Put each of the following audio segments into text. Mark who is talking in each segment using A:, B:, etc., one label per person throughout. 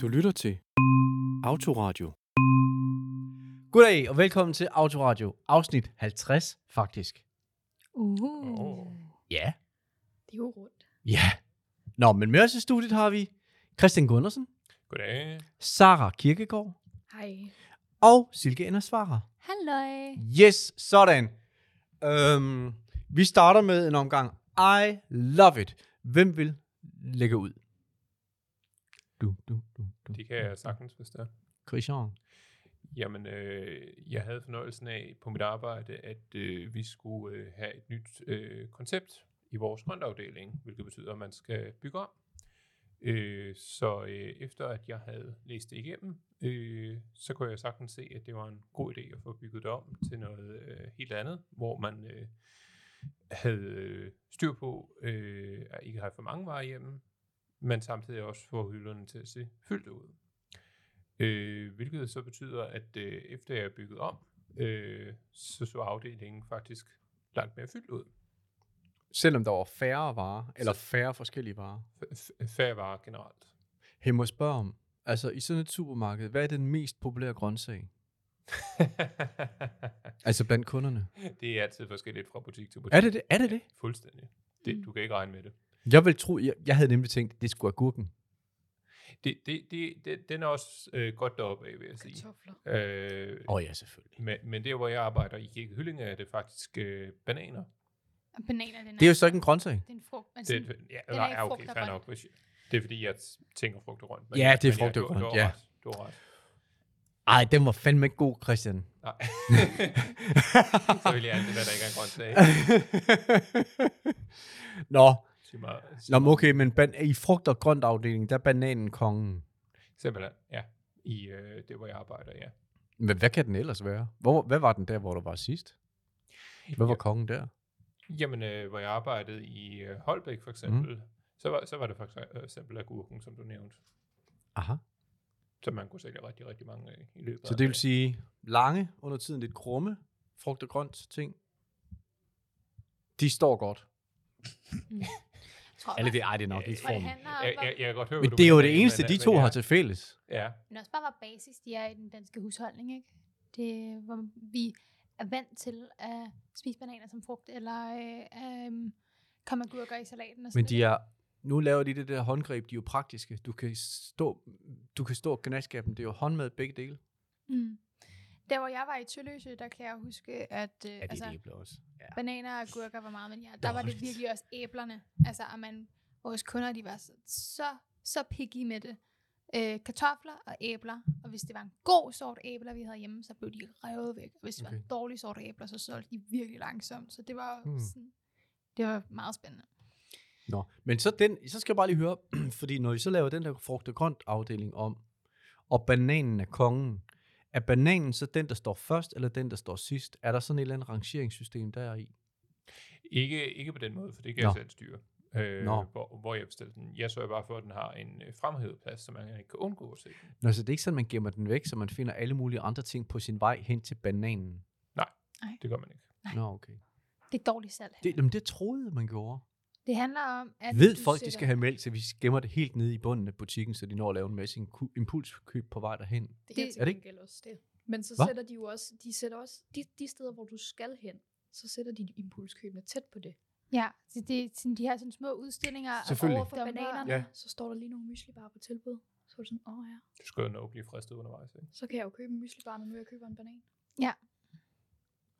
A: Du lytter til Autoradio.
B: Goddag og velkommen til Autoradio, afsnit 50 faktisk.
C: Uh.
D: Åh.
B: Ja.
C: Det er jo rundt.
B: Ja. Nå, men med os i studiet har vi Christian Gundersen,
D: Goddag.
B: Sara Kirkegaard
C: Hej.
B: og Silke Endersvarer.
C: Halløj.
B: Yes, sådan. Øhm, vi starter med en omgang. I love it. Hvem vil lægge ud? Du, du, du, du.
D: Det kan jeg sagtens, er.
B: Christian.
D: Jamen, øh, jeg havde fornøjelsen af på mit arbejde, at øh, vi skulle øh, have et nyt øh, koncept i vores grøntafdeling, hvilket betyder, at man skal bygge om. Øh, så øh, efter at jeg havde læst det igennem, øh, så kunne jeg sagtens se, at det var en god idé at få bygget det om til noget øh, helt andet, hvor man øh, havde øh, styr på øh, at ikke have for mange varer hjemme, men samtidig også få hylderne til at se fyldt ud. Øh, hvilket så betyder, at øh, efter jeg er bygget om, øh, så så afdelingen faktisk langt mere fyldt ud.
A: Selvom der var færre varer, eller færre forskellige varer.
D: F- færre varer generelt.
A: Hey, må jeg spørge om, altså i sådan et supermarked, hvad er den mest populære grøntsag? Altså blandt kunderne.
D: det er altid forskelligt fra butik til butik.
A: Er det det? Er det det?
D: Fuldstændig. Det, du kan ikke regne med det.
A: Jeg vil tro, jeg, jeg havde nemlig tænkt, det skulle agurken.
D: det, det, det, det den er også øh, godt deroppe af, vil jeg sige. Øh,
B: Åh oh, ja, selvfølgelig.
D: men, men der, hvor jeg arbejder i Kirke Hyllinge, er det faktisk øh, bananer.
C: Bananer, den
A: Det er jo så ikke en grøntsag.
C: Det er en frugt. Men
D: Det, det, ja,
C: den er
D: nej,
C: ikke
D: ja,
C: frugt
D: okay,
C: og
D: fair
C: grønt.
D: nok. Hvis Det er fordi, jeg tænker frugt og grønt.
A: Ja, det er
D: men
A: frugt og
D: du-
A: grønt,
D: Du har
A: ja.
D: ret, du har ret.
B: Ej, den var fandme ikke god, Christian.
D: Nej. så vil jeg altid være, der ikke er en grønt sag.
B: Nå,
D: Sig mig, sig
A: Nå, okay, men ban- i frugt- og grønt afdeling, der er bananen kongen.
D: Simpelthen, ja. I øh, det, hvor jeg arbejder, ja.
A: Men hvad kan den ellers være? Hvor, hvad var den der, hvor der var sidst? Hvad var
D: Ja.
A: kongen der?
D: Jamen, øh, hvor jeg arbejdede i øh, Holbæk for eksempel, mm. så, var, så var det for eksempel agurken, som du nævnte,
A: Aha.
D: som man kunne sælge rigtig, rigtig mange af i løbet
A: Så det vil sige lange, under tiden lidt krumme, frugt og grønt ting. De står godt.
C: Tror jeg
B: Eller det, ej, det er nok ikke
C: det
B: formen.
D: Jeg, jeg, jeg kan godt høre,
A: Men det er jo det eneste,
D: øh,
A: de to har til fælles.
D: Ja,
C: Men også bare, hvor basis de er i den danske husholdning, ikke? Det hvor vi er vant til at spise bananer som frugt, eller øh, øh, komme agurker i salaten og sådan
A: Men de er, nu laver de det der håndgreb, de er jo praktiske. Du kan stå, du kan stå og gnaskaben, det er jo håndmad begge dele.
C: Mm. Der, hvor jeg var i Tølløse, der kan jeg huske, at øh,
B: Ja, det
C: altså,
B: er æbler også. Ja.
C: bananer og agurker var meget, men ja, der var det virkelig også æblerne. Altså, at man, vores kunder, de var så, så, så picky med det. Øh, kartofler og æbler, og hvis det var en god sort æbler, vi havde hjemme, så blev de revet væk. Og hvis det var en
A: Okay.
C: dårlig sort æbler, så solgte de virkelig langsomt. Så det var,
A: hmm.
C: sådan, det var meget spændende.
B: Nå, men så, den, så skal jeg bare lige høre, fordi når I så laver den der frugt og grønt afdeling om, og bananen er kongen, er bananen så den, der står først, eller den, der står sidst? Er der sådan et eller andet rangeringssystem der i?
D: ikke, ikke på den måde, for det kan
B: Nå.
D: jeg selv styre. Øh,
B: Nå.
D: hvor, hvor jeg bestiller den. Jeg sørger bare for, at den har en øh, fremhævet plads, så man ikke kan undgå at se den.
B: Nå, så det er ikke sådan, man gemmer den væk, så man finder alle mulige andre ting på sin vej hen til bananen.
D: Det gør man ikke.
C: Nej.
B: Nå, okay.
C: Det er dårligt salg.
B: Det, jamen, det troede man gjorde.
C: Det handler om, at
B: Ved
C: du
B: folk, de
C: sætter-
B: skal have mælk, så vi gemmer det helt nede i bunden af butikken, så de når at lave en masse impu- impulskøb på vej derhen.
E: Det er
C: Det-
B: er det ikke-
E: også det. Men så
B: Hva?
E: sætter de jo også, de sætter også, de, de steder, hvor du skal hen, så sætter de impulskøbene tæt på det.
C: Ja, så det, sådan, de har sådan små udstillinger. og.
E: Over for bananerne,
A: Ja.
E: ja. så står der lige nogle myslibar på tilbud. Så er du sådan, åh ja,
D: Du skal jo nok blive fristet undervejs. Ikke?
E: så kan jeg jo købe en myslibar, når nu jeg køber en banan.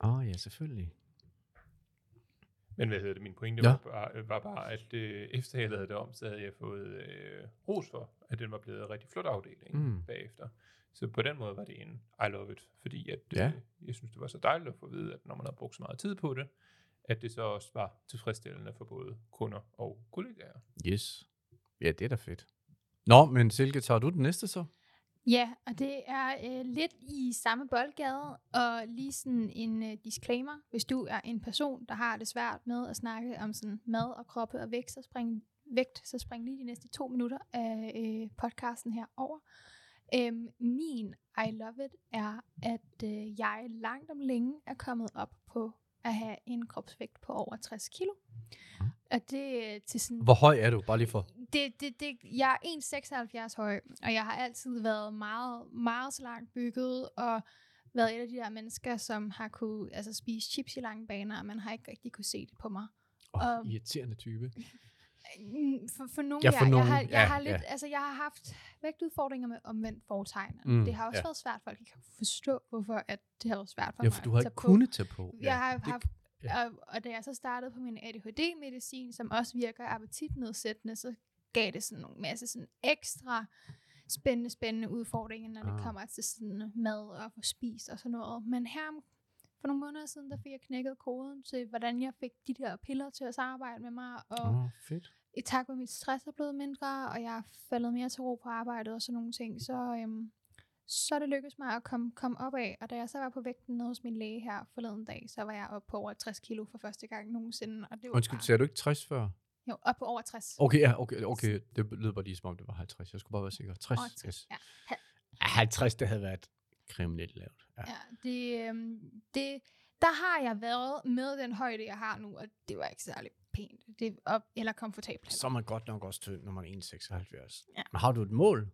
B: Åh oh, ja, selvfølgelig.
D: Men hvad hedder det? Min pointe
A: Ja.
D: var, bare, var bare, at øh, efter jeg lavede det om, så havde jeg fået øh, ros for, at den var blevet en rigtig flot afdeling
A: Mm.
D: mm. bagefter. Så på den måde var det en I love it, fordi at,
A: Ja.
D: øh, jeg synes, det var så dejligt at få at vide, at når man havde brugt så meget tid på det, at det så også var tilfredsstillende for både kunder og kollegaer.
A: Yes. Ja, det er da fedt. Nå, men Silke, tager du den næste så?
C: Ja, og det er øh, lidt i samme boldgade, og lige sådan en øh, disclaimer. Hvis du er en person, der har det svært med at snakke om sådan mad og kroppe og vægt, så spring, vægt, så spring lige de næste to minutter af øh, podcasten her over. Øhm, min I love it er, at øh, jeg langt om længe er kommet op på at have en kropsvægt på over 60 kilo. Og det er til sådan
B: Hvor høj er du? Bare lige for.
C: det, det, det, jeg er 1,76 høj, og jeg har altid været meget, meget slank bygget, og været et af de der mennesker, som har kunne altså, spise chips i lange baner, og man har ikke rigtig kunne se det på mig.
B: Oh,
C: Og-
B: irriterende type.
C: For, for nogle,
B: Ja, for
C: jeg,
B: nogen,
C: jeg, har, jeg,
B: ja,
C: har lidt,
B: ja.
C: altså, jeg har haft vægtudfordringer med omvendt foretegn.
B: Mm,
C: det har også
B: ja.
C: været svært, folk ikke kan forstå, hvorfor at det har været svært for
B: Ja,
C: mig
B: for du
C: at
B: har ikke kunnet tage på.
C: Jeg har
B: det-
C: haft,
B: ja.
C: og, og da jeg så startede på min ADHD-medicin, som også virker appetitnedsættende, så gav det sådan en masse sådan ekstra spændende, spændende udfordringer, når
B: Ah.
C: det kommer til sådan mad og få spist og sådan noget. Men her for nogle måneder siden, der fik jeg knækket koden til, hvordan jeg fik de der piller til at samarbejde med mig, og
B: oh, fedt.
C: i takt med, mit stress er blevet mindre, og jeg er faldet mere til ro på arbejdet og sådan nogle ting, så, øhm, så er det lykkedes mig at komme, komme op af. Og da jeg så var på vægten nede hos min læge her forleden dag, så var jeg oppe på over 60 kilo for første gang nogensinde. Og det var
B: Undskyld,
C: bare,
B: sagde du ikke 60 før?
C: jo, op på over 60.
B: Okay, ja, okay, okay. Det lød bare lige som om, det var 50. Jeg skulle bare være sikker. 60,
C: Over 60,
B: yes.
C: ja.
B: Ja, 50, det havde været kriminelt lavt. Ja.
C: Ja, det, øhm, det, der har jeg været med den højde, jeg har nu, og det var ikke særlig pænt det, op, eller komfortabelt.
B: Så er man godt nok også tynd, når man er 1,76.
C: Ja.
B: Men har du et mål,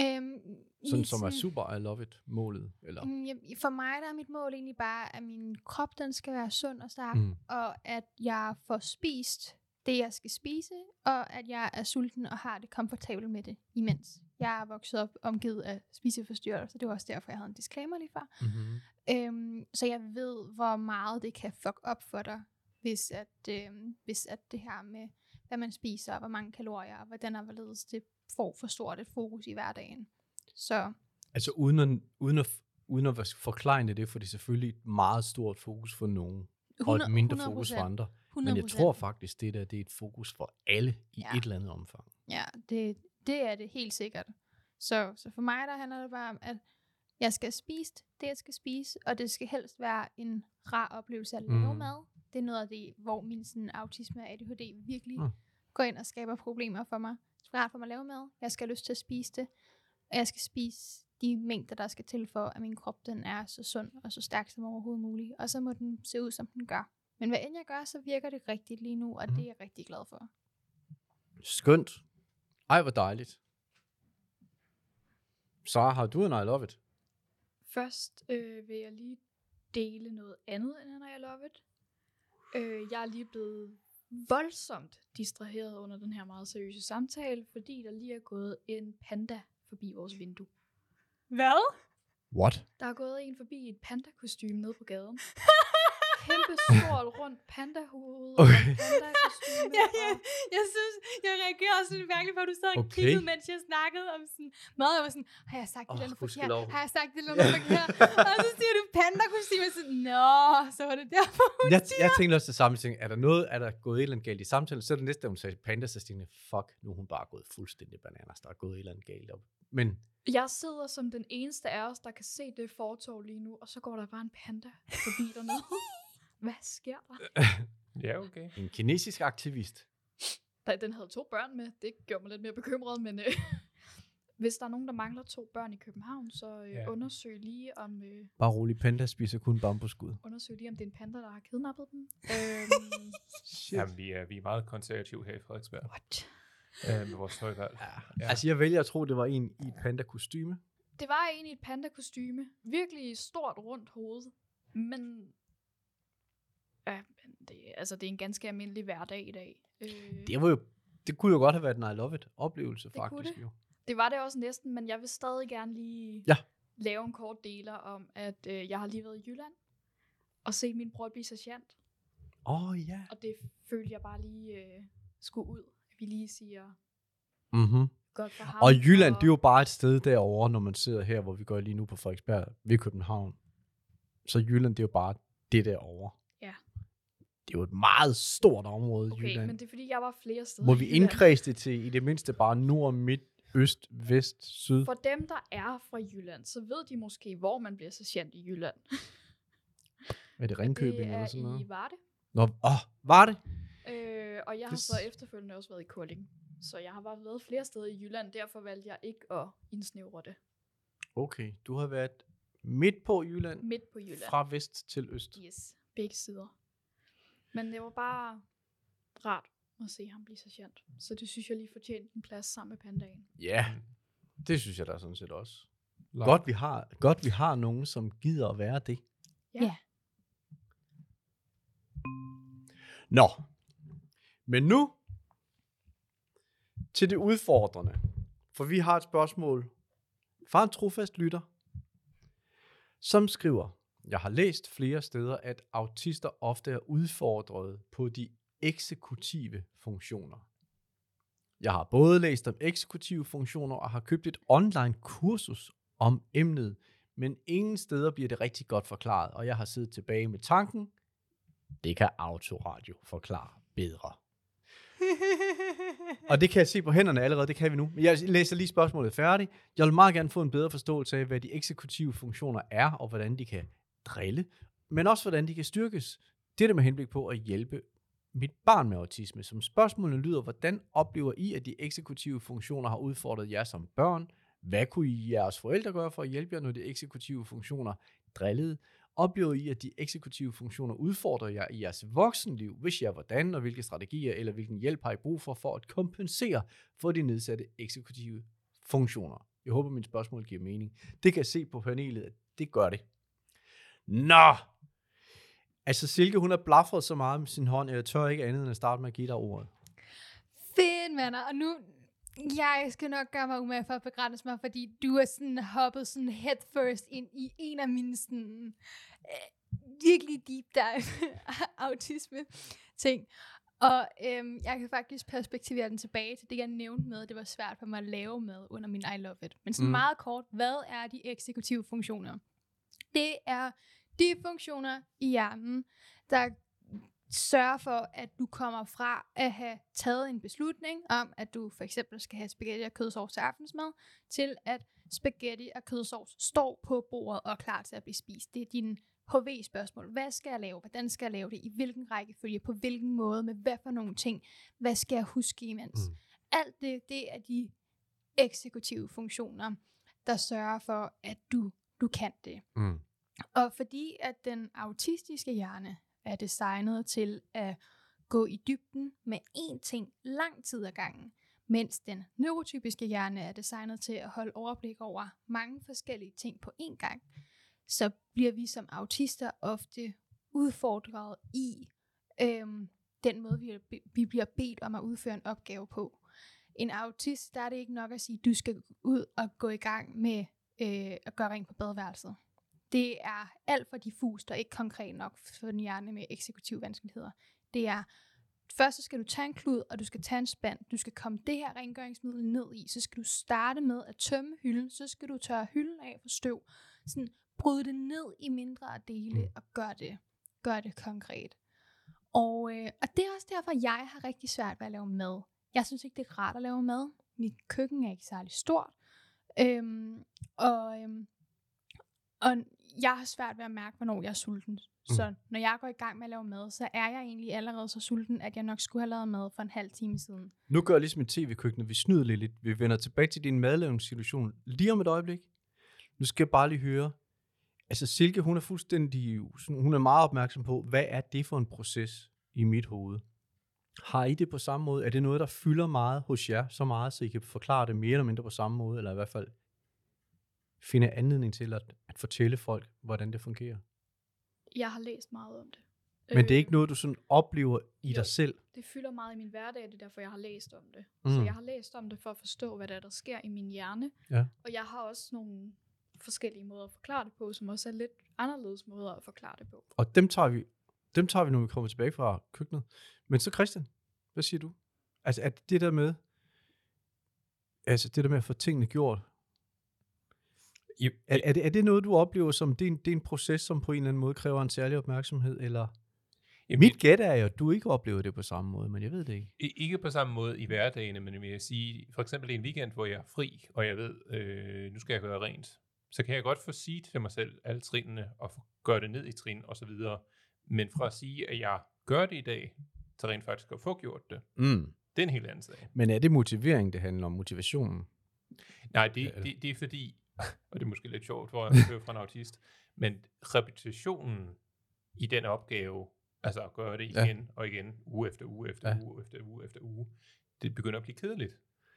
C: Øhm,
B: sådan, som er super I love it målet? Eller?
C: Mm, For mig der er mit mål egentlig bare, at min krop den skal være sund og stærk,
B: Mm.
C: og at jeg får spist det, jeg skal spise, og at jeg er sulten og har det komfortabelt med det imens. Jeg er vokset op omgivet af spiseforstyrrelser, det var også derfor, jeg havde en disclaimer lige før.
B: Mm-hmm.
C: Øhm, så jeg ved, hvor meget det kan fuck op for dig, hvis at, øhm, hvis at det her med, hvad man spiser, og hvor mange kalorier, og hvordan og hvorledes det får for stort et fokus i hverdagen. Så
B: Altså uden at, uden at, uden at forklare det, for det er selvfølgelig et meget stort fokus for nogen, og et mindre fokus for andre. Men jeg
C: 100%.
B: tror faktisk, det der det er et fokus for alle i
C: Ja.
B: et eller andet omfang.
C: Ja, det, det er det helt sikkert. Så, så for mig, der handler det bare om, at jeg skal spise det, jeg skal spise, og det skal helst være en rar oplevelse at lave
B: Mm.
C: mad. Det er noget af det, hvor min sådan, autisme og ADHD virkelig
B: mm.
C: går ind og skaber problemer for mig. Rart for mig at lave mad. Jeg skal have lyst til at spise det. Og jeg skal spise de mængder, der skal til for, at min krop den er så sund og så stærk som overhovedet muligt. Og så må den se ud, som den gør. Men hvad end jeg gør, så virker det rigtigt lige nu, og
B: Mm.
C: det er jeg rigtig glad for.
B: Skønt. Ej, hvor dejligt. Så har du en I love it.
E: Først øh, vil jeg lige dele noget andet end en I Love It. Øh, jeg er lige blevet voldsomt distraheret under den her meget seriøse samtale, fordi der lige er gået en panda forbi vores vindue.
C: Hvad?
B: What?
E: Der er gået en forbi i et panda-kostyme nede på gaden. Kæmpe stort rundt panda-hoved
B: Okay.
E: og.
C: Ja, Jeg synes, jeg reagerer også lidt mærkeligt på, at du sad og
B: Okay.
C: kiggede, mens jeg snakkede om sådan mad. Jeg var sådan, har jeg sagt det eller andet forkert? Har jeg sagt det eller andet forkert? og så siger du panda-kostyme, og sådan, nå, så var det derfor, hun
B: Jeg,
C: siger.
B: jeg tænkte også det samme ting. Er der noget, er der gået et eller andet galt i samtalen? Så er det næste, hun sagde panda, så jeg, fuck, nu er hun bare gået fuldstændig bananas. Der er gået et eller andet galt op. Men
E: Jeg sidder som den eneste af os, der kan se det fortov lige nu, og så går der bare en panda forbi dernede. Hvad sker der?
D: Ja, okay.
B: en kinesisk aktivist.
E: Da- Den havde to børn med. Det gjorde mig lidt mere bekymret, men øh, hvis der er nogen, der mangler to børn i København, så øh,
D: Ja.
E: ja. undersøg lige om øh,
B: Bare rolig, panda spiser kun bambusskud.
E: undersøg lige om det er en panda, der har kidnappet dem. øhm,
D: Jamen, vi er, vi er meget konservative her i Frederiksberg
E: what?
D: øh, med vores tøjvalg.
B: Ja. Altså, jeg vælger at tro, det var en i et panda-kostyme.
E: Det var en i et panda-kostyme. Virkelig stort rundt hoved. Men, ja, men det, altså, det er en ganske almindelig hverdag i dag. Øh,
B: Det, var jo, det kunne jo godt have været en I love it oplevelse,
E: kunne
B: faktisk.
E: det.
B: Jo.
E: Det var det også næsten, men jeg vil stadig gerne lige
B: Ja.
E: lave en kort deler om, at øh, jeg har lige været i Jylland og set min bror blive sergeant.
B: Åh, oh, ja.
E: Og det følte jeg bare lige øh, skulle ud. At vi lige siger
B: Mm-hmm.
E: godt for ham.
B: Og Jylland, det er jo bare et sted derovre, når man sidder her, hvor vi går lige nu på Frederiksberg ved København. Så Jylland, det er jo bare det derovre. Det er jo et meget stort område,
E: Okay,
B: Jylland.
E: men det er fordi, jeg var flere steder
B: Må vi indkredse det til i det mindste bare nord, midt, øst, vest, syd?
E: For dem, der er fra Jylland, så ved de måske, hvor man bliver sergeant i Jylland.
B: Er det Ringkøbing
E: det
B: eller
E: er
B: sådan noget?
E: i Varde.
B: Nå, åh, var det?
E: Øh, og jeg har
B: Det
E: så efterfølgende også været i Kolding. Så jeg har bare været flere steder i Jylland, derfor valgte jeg ikke at indsnævre det
B: Okay, du har været midt på Jylland,
E: midt på Jylland.
B: fra vest til øst.
E: Yes, begge sider. Men det var bare rart at se ham blive sergeant. Så det synes jeg lige fortjente en plads sammen med pandaen.
B: Ja, det synes jeg da sådan set også.
D: Lars.
B: Godt vi, har, godt, vi har nogen, som gider at være det.
E: Ja.
C: Ja.
B: Nå, men nu til det udfordrende. For vi har et spørgsmål fra en trofast lytter, som skriver, jeg har læst flere steder, at autister ofte er udfordret på de eksekutive funktioner. Jeg har både læst om eksekutive funktioner og har købt et online kursus om emnet, men ingen steder bliver det rigtig godt forklaret, og jeg har siddet tilbage med tanken, det kan autoradio forklare bedre. og det kan jeg se på hænderne allerede, det kan vi nu. Men jeg læser lige spørgsmålet færdigt. Jeg vil meget gerne få en bedre forståelse af, hvad de eksekutive funktioner er, og hvordan de kan drille, men også hvordan de kan styrkes. Det er det med henblik på at hjælpe mit barn med autisme. Som spørgsmålene lyder, hvordan oplever I, at de eksekutive funktioner har udfordret jer som børn? Hvad kunne I jeres forældre gøre for at hjælpe jer, når de eksekutive funktioner drillede? Oplever I, at de eksekutive funktioner udfordrer jer i jeres voksenliv? Hvis ja, hvordan og hvilke strategier eller hvilken hjælp har I brug for, for at kompensere for de nedsatte eksekutive funktioner? Jeg håber, mit spørgsmål giver mening. Det kan jeg se på panelet, at det gør det. Nå! Altså, Silke, hun har blaffret så meget med sin hånd, jeg tør ikke andet end at starte med at give dig ordet.
C: Fedt, venner. Og nu, jeg skal nok gøre mig umage for at begrænse mig, fordi du er sådan hoppet sådan head first ind i en af mine sådan, øh, virkelig deep dive autisme ting. Og øhm, jeg kan faktisk perspektivere den tilbage til det, jeg nævnte med, det var svært for mig at lave med under min I Love It. Men sådan
B: mm.
C: meget kort, hvad er de eksekutive funktioner? Det er de funktioner i hjernen, der sørger for, at du kommer fra at have taget en beslutning om, at du for eksempel skal have spaghetti og kødsovs til aftensmad, til at spaghetti og kødsovs står på bordet og er klar til at blive spist. Det er din HV-spørgsmål. Hvad skal jeg lave? Hvordan skal jeg lave det? I hvilken rækkefølge? På hvilken måde? Med hvad for nogle ting? Hvad skal jeg huske imens?
B: Mm.
C: Alt det, det er de eksekutive funktioner, der sørger for, at du, du kan det.
B: Mm.
C: Og fordi at den autistiske hjerne er designet til at gå i dybden med én ting lang tid ad gangen, mens den neurotypiske hjerne er designet til at holde overblik over mange forskellige ting på én gang, så bliver vi som autister ofte udfordret i øhm, den måde, vi, vi bliver bedt om at udføre en opgave på. En autist, der er det ikke nok at sige, du skal ud og gå i gang med øh, at gøre rent på badeværelset. Det er alt for diffust og ikke konkret nok for en hjerne med eksekutive vanskeligheder. Det er, først så skal du tage en klud, og du skal tage en spand. Du skal komme det her rengøringsmiddel ned i. Så skal du starte med at tømme hylden. Så skal du tørre hylden af for støv. Sådan, bryde det ned i mindre dele og gør det, gør det konkret. Og, øh, og det er også derfor, jeg har rigtig svært ved at lave mad. Jeg synes ikke, det er rart at lave mad. Mit køkken er ikke særlig stort. Øhm, og, øhm, og jeg har svært ved at mærke, hvornår jeg er sulten. Så når jeg går i gang med at lave mad, så er jeg egentlig allerede så sulten, at jeg nok skulle have lavet mad for en halv time siden.
B: Nu gør jeg ligesom i tv-køkkenet. Vi snyder lidt, lidt. Vi vender tilbage til din madlavningssituation lige om et øjeblik. Nu skal jeg bare lige høre. Altså Silke, hun er fuldstændig, hun er meget opmærksom på, hvad er det for en proces i mit hoved? Har I det på samme måde? Er det noget, der fylder meget hos jer, så meget, så I kan forklare det mere eller mindre på samme måde, eller i hvert fald finde anledning til at, at fortælle folk, hvordan det fungerer?
E: Jeg har læst meget om det.
B: Men det er ikke noget, du sådan oplever i
E: jo.
B: dig selv?
E: Det fylder meget i min hverdag, det er derfor, jeg har læst om det.
B: Mm.
E: Så jeg har læst om det for at forstå, hvad der, er, der sker i min hjerne.
B: Ja.
E: Og jeg har også nogle forskellige måder at forklare det på, som også er lidt anderledes måder at forklare det på.
B: Og dem tager vi, dem tager vi, når vi kommer tilbage fra køkkenet. Men så Christian, hvad siger du? Altså, at det der med, altså det der med at få tingene gjort,
D: I,
B: er, er, det, er det noget, du oplever som, det er, en, det er en proces, som på en eller anden måde kræver en særlig opmærksomhed, eller?
D: Jamen,
B: Mit gæt er jo, at du ikke oplever det på samme måde, men jeg ved det ikke.
D: Ikke på samme måde i hverdagen, men vil jeg sige, for eksempel en weekend, hvor jeg er fri, og jeg ved, øh, nu skal jeg gøre rent, så kan jeg godt få sige til mig selv alle trinene, og gøre det ned i trin og så videre. Men fra at sige, at jeg gør det i dag, til rent faktisk at få gjort det,
B: Mm.
D: det er en helt anden sag.
B: Men er det motivering, det handler om? Motivationen?
D: Nej, det,
B: Ja.
D: det, det er fordi, og det er måske lidt sjovt, hvor jeg hører fra en autist, men repetitionen i den opgave Altså at gøre det
B: Ja.
D: igen og igen, uge efter uge efter
B: Ja.
D: ja. uge efter uge efter uge. Det begynder at blive kedeligt,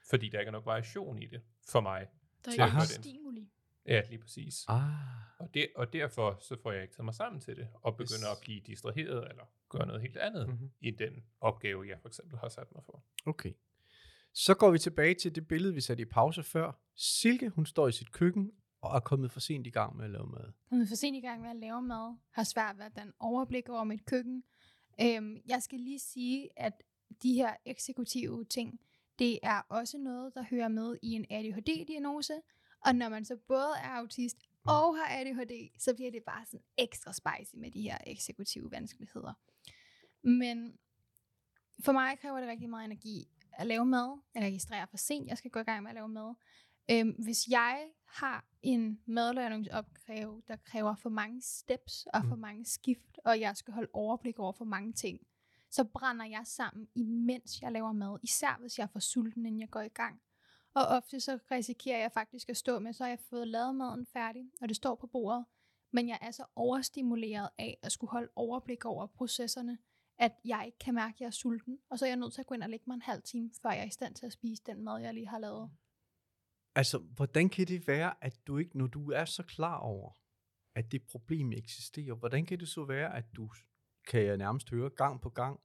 D: fordi der ikke er nok variation i det for mig.
E: Der er
D: Til at
E: ikke
D: gøre
E: noget
D: det.
E: stimuli.
D: Ja, lige præcis.
B: Ah.
D: Og, det, og derfor så får jeg ikke taget mig sammen til det, og begynder
B: Yes.
D: at blive distraheret, eller gøre noget helt andet
B: Mhm.
D: mm-hmm. i den opgave, jeg for eksempel har sat mig for.
B: Okay. Så går vi tilbage til det billede, vi satte i pause før. Silke, hun står i sit køkken og er kommet for sent i gang med at lave mad.
C: kommet for sent i gang med at lave mad, har svært ved at den overblik over mit køkken. Øhm, jeg skal lige sige, at de her eksekutive ting, det er også noget, der hører med i en ADHD-diagnose. Og når man så både er autist og har ADHD, så bliver det bare sådan ekstra spicy med de her eksekutive vanskeligheder. Men for mig kræver det rigtig meget energi at lave mad. Jeg registrerer for sent, jeg skal gå i gang med at lave mad. Øhm, hvis jeg har en madlavningsopgave, der kræver for mange steps og for
B: Mm.
C: mange skift, og jeg skal holde overblik over for mange ting, så brænder jeg sammen, imens jeg laver mad. Især hvis jeg er for sulten, inden jeg går i gang. Og ofte så risikerer jeg faktisk at stå med, så har jeg fået lavet maden færdig, og det står på bordet. Men jeg er så overstimuleret af at skulle holde overblik over processerne, at jeg ikke kan mærke, at jeg er sulten. Og så er jeg nødt til at gå ind og lægge mig en halv time, før jeg er i stand til at spise den mad, jeg lige har lavet.
B: Altså, hvordan kan det være, at du ikke, når du er så klar over, at det problem eksisterer, hvordan kan det så være, at du, kan jeg nærmest høre, gang på gang,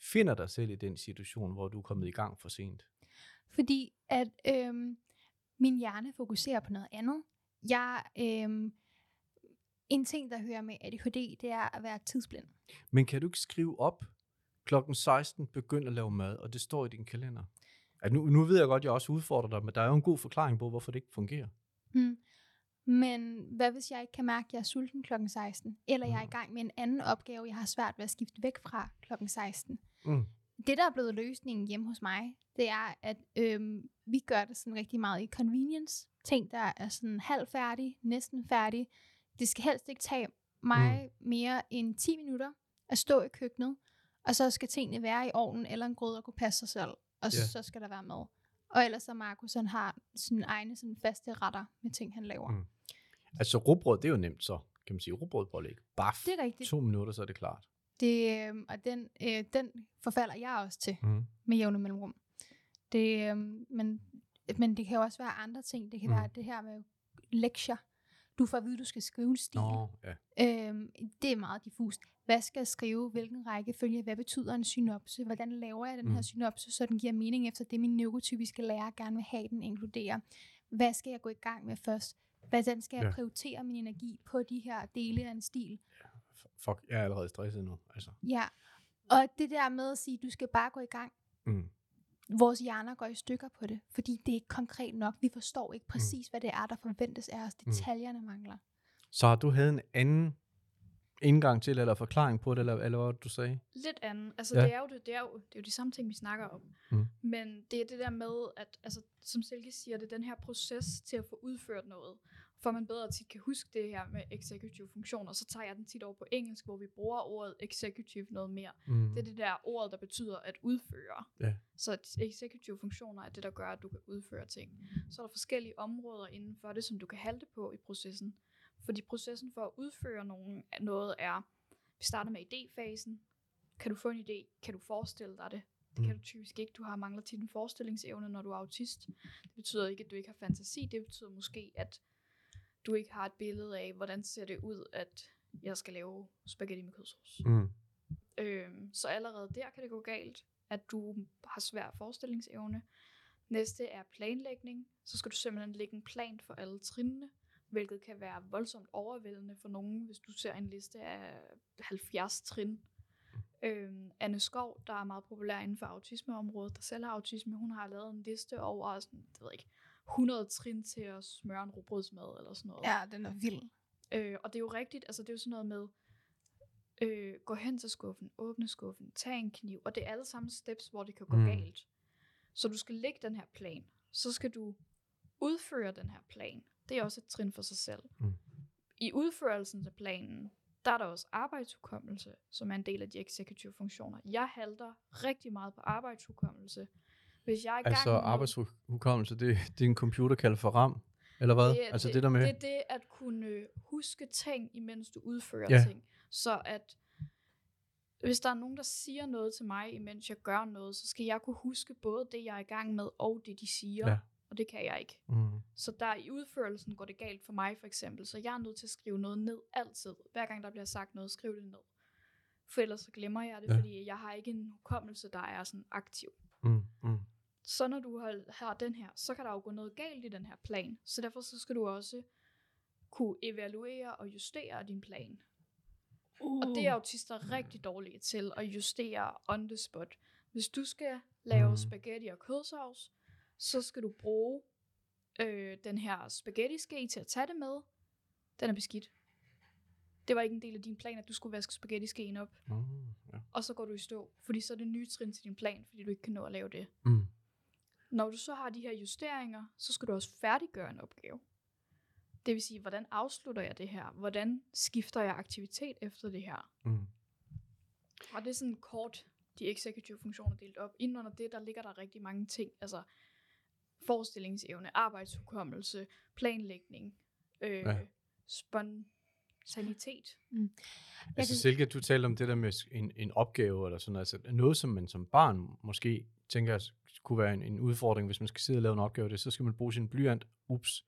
B: finder dig selv i den situation, hvor du er kommet i gang for sent?
C: Fordi at øhm, min hjerne fokuserer på noget andet. Jeg, øhm, en ting, der hører med ADHD, det er at være tidsblind.
B: Men kan du ikke skrive op, klokken 16, begynd at lave mad, og det står i din kalender? At nu, nu ved jeg godt, at jeg også udfordrer dig, men der er jo en god forklaring på, hvorfor det ikke fungerer.
C: Hmm. Men hvad hvis jeg ikke kan mærke, at jeg er sulten klokken 16? Eller jeg er i
B: Mm.
C: gang med en anden opgave, jeg har svært ved at skifte væk fra klokken 16?
B: Mm.
C: Det, der er blevet løsningen hjemme hos mig, det er, at øhm, vi gør det sådan rigtig meget i convenience. Ting, der er sådan halvfærdig, næsten færdig. Det skal helst ikke tage mig mm. mere end 10 minutter at stå i køkkenet, og så skal tingene være i ovnen eller en gryde og kunne passe sig selv, og
B: Ja.
C: så skal der være mad. Og ellers så Markus, han har sine egne sådan faste retter med ting, han laver.
B: Mm. Altså, rugbrød, det er jo nemt så, kan man sige. Rugbrødpålæg. Baf.
C: Det er rigtigt.
B: To minutter, så er det klart.
C: Det, øh, og den, øh, den forfalder jeg også til
B: Mm.
C: med jævne mellemrum. Det, øh, men, men det kan jo også være andre ting. Det kan
B: mm.
C: være det her med lektier. Du får at vide, at du skal skrive en stil.
B: Nå, ja.
C: Øhm, det er meget diffust. Hvad skal jeg skrive? Hvilken rækkefølge? Hvad betyder en synopse? Hvordan laver jeg den her
B: Mm.
C: synopse, så den giver mening efter det, min neurotypiske lærer gerne vil have, den inkluderer? Hvad skal jeg gå i gang med først? Hvordan skal jeg
B: Ja.
C: prioritere min energi på de her dele af en stil?
B: F- Fuck, jeg er allerede stresset nu. Altså.
C: Ja, og det der med at sige, du skal bare gå i gang.
B: Mm.
C: Vores hjerner går i stykker på det, fordi det er ikke konkret nok. Vi forstår ikke præcis, hvad det er, der forventes af os. Detaljerne mangler.
B: Så har du havde en anden indgang til, eller forklaring på det, eller, eller hvad du sagde?
E: Lidt anden. Altså,
B: ja.
E: det, er jo det, det, er jo, det er jo de samme ting, vi snakker om.
B: Mm.
E: Men det er det der med, at altså, som Silke siger, det er den her proces til at få udført noget. For man bedre tit kan huske det her med executive funktioner, så tager jeg den tit over på engelsk, hvor vi bruger ordet executive noget mere.
B: Mm.
E: Det er det der ord, der betyder at udføre.
B: Ja.
E: Så executive funktioner er det, der gør, at du kan udføre ting. Så er der forskellige områder inden for det, som du kan halte på i processen. Fordi processen for at udføre nogen, noget er, vi starter med idéfasen. Kan du få en idé? Kan du forestille dig det? Det kan
B: Mm.
E: du typisk ikke. Du har mangler tit en forestillingsevne, når du er autist. Det betyder ikke, at du ikke har fantasi. Det betyder måske, at du ikke har et billede af, hvordan ser det ud, at jeg skal lave spaghetti med kødsovs.
B: Mm.
E: Øhm, så allerede der kan det gå galt, at du har svær forestillingsevne. Næste er planlægning. Så skal du simpelthen lægge en plan for alle trinene, hvilket kan være voldsomt overvældende for nogen, hvis du ser en liste af 70 trin. Øhm, Anne Skov, der er meget populær inden for autismeområdet, der selv har autisme, hun har lavet en liste over sådan, det ved ikke, 100 trin til at smøre en rugbrødsmad eller sådan noget.
C: Ja, den er vild.
E: Øh, og det er jo rigtigt, altså det er jo sådan noget med, øh, gå hen til skuffen, åbne skuffen, tag en kniv, og det er alle sammen steps, hvor det kan gå
B: Mm.
E: galt. Så du skal lægge den her plan, så skal du udføre den her plan. Det er også et trin for sig selv.
B: Mm.
E: I udførelsen af planen, der er der også arbejdshukommelse, som er en del af de executive funktioner. Jeg halter rigtig meget på arbejdshukommelse. Hvis jeg er
B: Altså
E: med-
B: arbejdshukommelse, det, det er en computer kaldt for RAM, eller hvad?
E: det,
B: altså
E: det,
B: det der med...
E: Det er det at kunne huske ting, imens du udfører
B: Ja.
E: ting. Så at hvis der er nogen, der siger noget til mig, imens jeg gør noget, så skal jeg kunne huske både det, jeg er i gang med, og det, de siger.
B: Ja.
E: Og det kan jeg ikke.
B: Mm.
E: Så der i udførelsen går det galt for mig, for eksempel. Så jeg er nødt til at skrive noget ned altid. Hver gang der bliver sagt noget, skriv det ned. For ellers så glemmer jeg det,
B: ja.
E: fordi jeg har ikke en hukommelse, der er sådan aktiv. Så når du har, har den her, så kan der jo gå noget galt i den her plan. Så derfor så skal du også kunne evaluere og justere din plan. Uh. Og det er autister rigtig dårlige til at justere on the spot. Hvis du skal lave
B: mm.
E: spaghetti og kødsovs, så skal du bruge øh, den her spaghetti-ske til at tage det med. Den er beskidt. Det var ikke en del af din plan, at du skulle vaske spaghetti-skeen op.
B: Mm. Ja.
E: Og så går du i stå, fordi så er det nye trin til din plan, fordi du ikke kan nå at lave det.
B: Mm.
E: Når du så har de her justeringer, så skal du også færdiggøre en opgave. Det vil sige, hvordan afslutter jeg det her? Hvordan skifter jeg aktivitet efter det her?
B: Mm.
E: Og det er sådan kort, de executive funktioner delt op. Inden under det, der ligger der rigtig mange ting. Altså forestillingsevne, arbejdshukommelse, planlægning, øh,
B: Ja.
E: Ja. spontanitet.
B: Altså
C: kan-
B: Silke, du talte om det der med en, en opgave eller sådan noget. Altså noget, som man som barn måske tænker at kunne være en, en udfordring, hvis man skal sidde og lave en opgave, det, så skal man bruge sin blyant. Ups,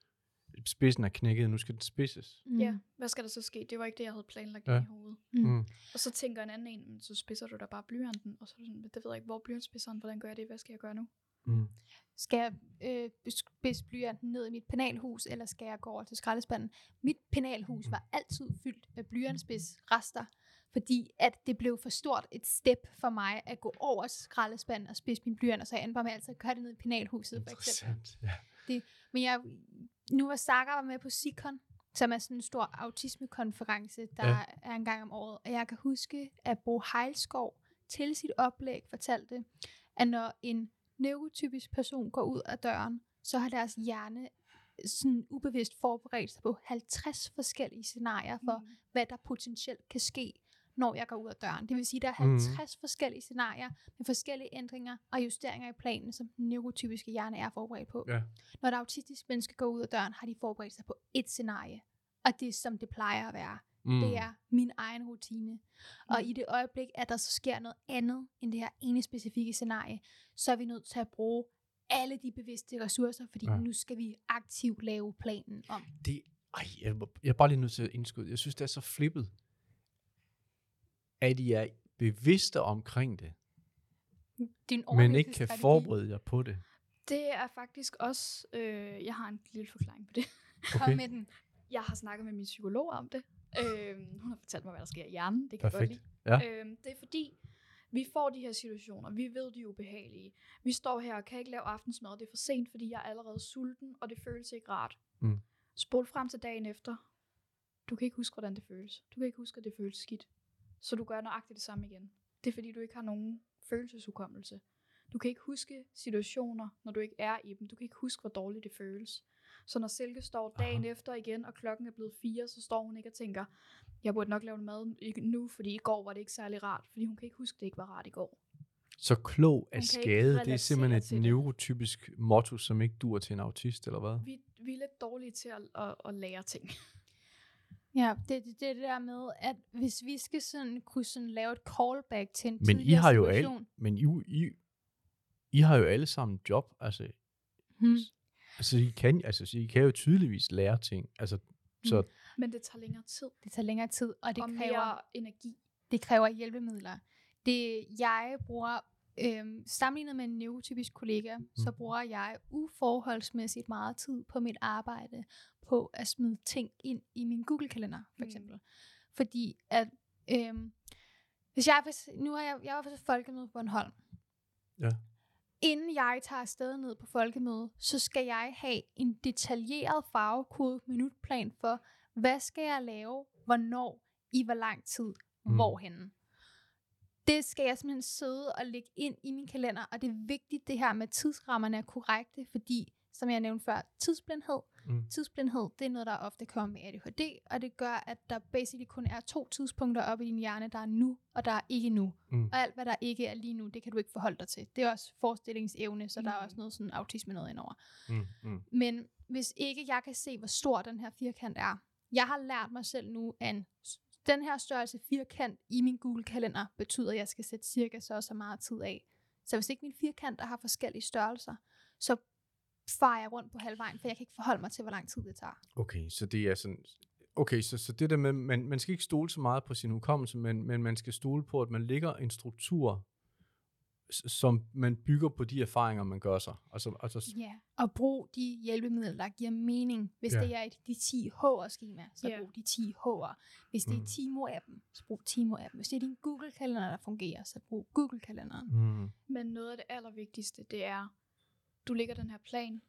B: spidsen er knækket, nu skal den spidses.
C: Mm.
E: Ja, hvad skal der så ske? Det var ikke det, jeg havde planlagt
B: Ja.
E: i hovedet.
C: Mm.
B: Mm.
E: Og så tænker en anden en, "Men så spidser du da bare blyanten, og så er du sådan, det ved jeg ikke, hvor er blyantspidseren, hvordan gør jeg det, hvad skal jeg gøre nu?
B: Mm.
C: Skal jeg øh, spidse blyanten ned i mit penalhus, eller skal jeg gå over til skraldespanden? Mit penalhus var altid fyldt med blyantspidsrester, fordi at det blev for stort et step for mig at gå over skraldespanden og spidse min blyant, og så jeg endte bare med altid at gøre det ned i penalhuset, for eksempel.
B: Ja.
C: Men jeg, nu var Saga var med på SIKON, som er sådan en stor autismekonference, der
B: ja.
C: er en gang om året. Og jeg kan huske, at Bo Heilskov til sit oplæg fortalte, at når en neurotypisk person går ud af døren, så har deres hjerne sådan ubevidst forberedt sig på 50 forskellige scenarier for, mm. hvad der potentielt kan ske, når jeg går ud af døren. Det vil sige, at der er
B: Mhm.
C: 50 mm. forskellige scenarier med forskellige ændringer og justeringer i planen, som den neurotypiske hjerne er forberedt på.
B: Ja.
C: Når et autistisk menneske går ud af døren, har de forberedt sig på ét scenarie. Og det er som det plejer at være.
B: Mm.
C: Det er min egen rutine. Og i det øjeblik, at der så sker noget andet end det her ene specifikke scenarie, så er vi nødt til at bruge alle de bevidste ressourcer, fordi
B: Ja.
C: nu skal vi aktivt lave planen om.
B: Det, ej, jeg, jeg er bare lige nødt til at indskyde. Jeg synes, det er så flippet, at I er bevidste omkring det,
C: Din
B: men ikke kan
C: overlevelsesstrategi.
B: forberede jer på det.
E: Det er faktisk også, øh, jeg har en lille forklaring på det.
C: Kom
B: Okay.
C: med den.
E: Jeg har snakket med min psykolog om det. Øh, hun har fortalt mig, hvad der sker i hjernen. Det kan
B: Perfekt.
E: jeg godt lide.
B: Ja.
E: Øh, det er fordi, vi får de her situationer. Vi ved, de er ubehagelige. Vi står her og kan ikke lave aftensmad. Det er for sent, fordi jeg er allerede sulten, og det føles ikke rart.
B: Mm.
E: Spol frem til dagen efter. Du kan ikke huske, hvordan det føles. Du kan ikke huske, at det føles skidt. Så du gør nøjagtigt det samme igen. Det er fordi, du ikke har nogen følelseshukommelse. Du kan ikke huske situationer, når du ikke er i dem. Du kan ikke huske, hvor dårligt det føles. Så når Silke står dagen
B: Aha.
E: efter igen, og klokken er blevet fire, så står hun ikke og tænker, jeg burde nok lave mad nu, fordi i går var det ikke særlig rart. Fordi hun kan ikke huske, at det ikke var rart i går.
B: Så klog af skade, det er simpelthen et
E: det.
B: neurotypisk motto, som ikke dur til en autist, eller hvad?
E: Vi, vi er lidt dårlige til at, at, at lære ting.
C: Ja, det, det, det er det der med, at hvis vi skal sådan, kunne sådan lave et callback til en
B: Men I har jo alle,
C: situation.
B: men I, I, I har jo alle sammen job, altså,
C: Hmm.
B: Altså, I kan, altså, så I kan jo tydeligvis lære ting, altså, så,
E: Men det tager længere tid
C: Det tager længere tid, og det
E: og
C: kræver...
E: mere energi.
C: det kræver hjælpemidler. Det jeg bruger, øhm, sammenlignet med en neurotypisk kollega, mm. så bruger jeg uforholdsmæssigt meget tid på mit arbejde på at smide ting ind i min Google-kalender, for
E: Mm.
C: eksempel. Mm. Fordi at, øhm, hvis jeg, nu har jeg, jeg var til folkemøde på Bornholm.
B: Ja.
C: Inden jeg tager afsted ned på folkemøde, så skal jeg have en detaljeret farvekode minutplan for, hvad skal jeg lave, hvornår, i hvor lang tid,
B: Mm.
C: hvorhenne. Det skal jeg simpelthen sidde og lægge ind i min kalender, og det er vigtigt det her med tidsrammerne er korrekte, fordi, som jeg nævnte før, tidsblindhed.
B: Mm.
C: Tidsblindhed, det er noget, der ofte kommer med ADHD, og det gør, at der basically kun er to tidspunkter oppe i din hjerne, der er nu, og der er ikke nu.
B: Mm.
C: Og alt, hvad der ikke er lige nu, det kan du ikke forholde dig til. Det er også forestillingsevne, så mm. der er
E: Mm.
C: også noget sådan autisme noget indover.
B: Mm. Mm.
C: Men hvis ikke jeg kan se, hvor stor den her firkant er. Jeg har lært mig selv nu en den her størrelse firkant i min Google-kalender betyder, at jeg skal sætte cirka så og så meget tid af. Så hvis ikke min firkanter har forskellige størrelser, så farer jeg rundt på halvvejen, for jeg kan ikke forholde mig til, hvor lang tid det tager.
B: Okay, så det er sådan... Okay, så, så det der med, man, man skal ikke stole så meget på sin hukommelse, men, men man skal stole på, at man ligger en struktur, som man bygger på de erfaringer, man gør sig. Altså, altså,
C: Ja, og brug de hjælpemidler, der giver mening. Hvis
B: Ja.
C: det er et, de 10 H'er-skema, så
E: Ja.
C: brug de 10 H'er. Hvis det
B: Mm.
C: er Timo-appen, så brug Timo-appen. Hvis det er din Google-kalender, der fungerer, så brug Google-kalenderen.
B: mm,
E: Men noget af det allervigtigste, det er, du lægger den her plan.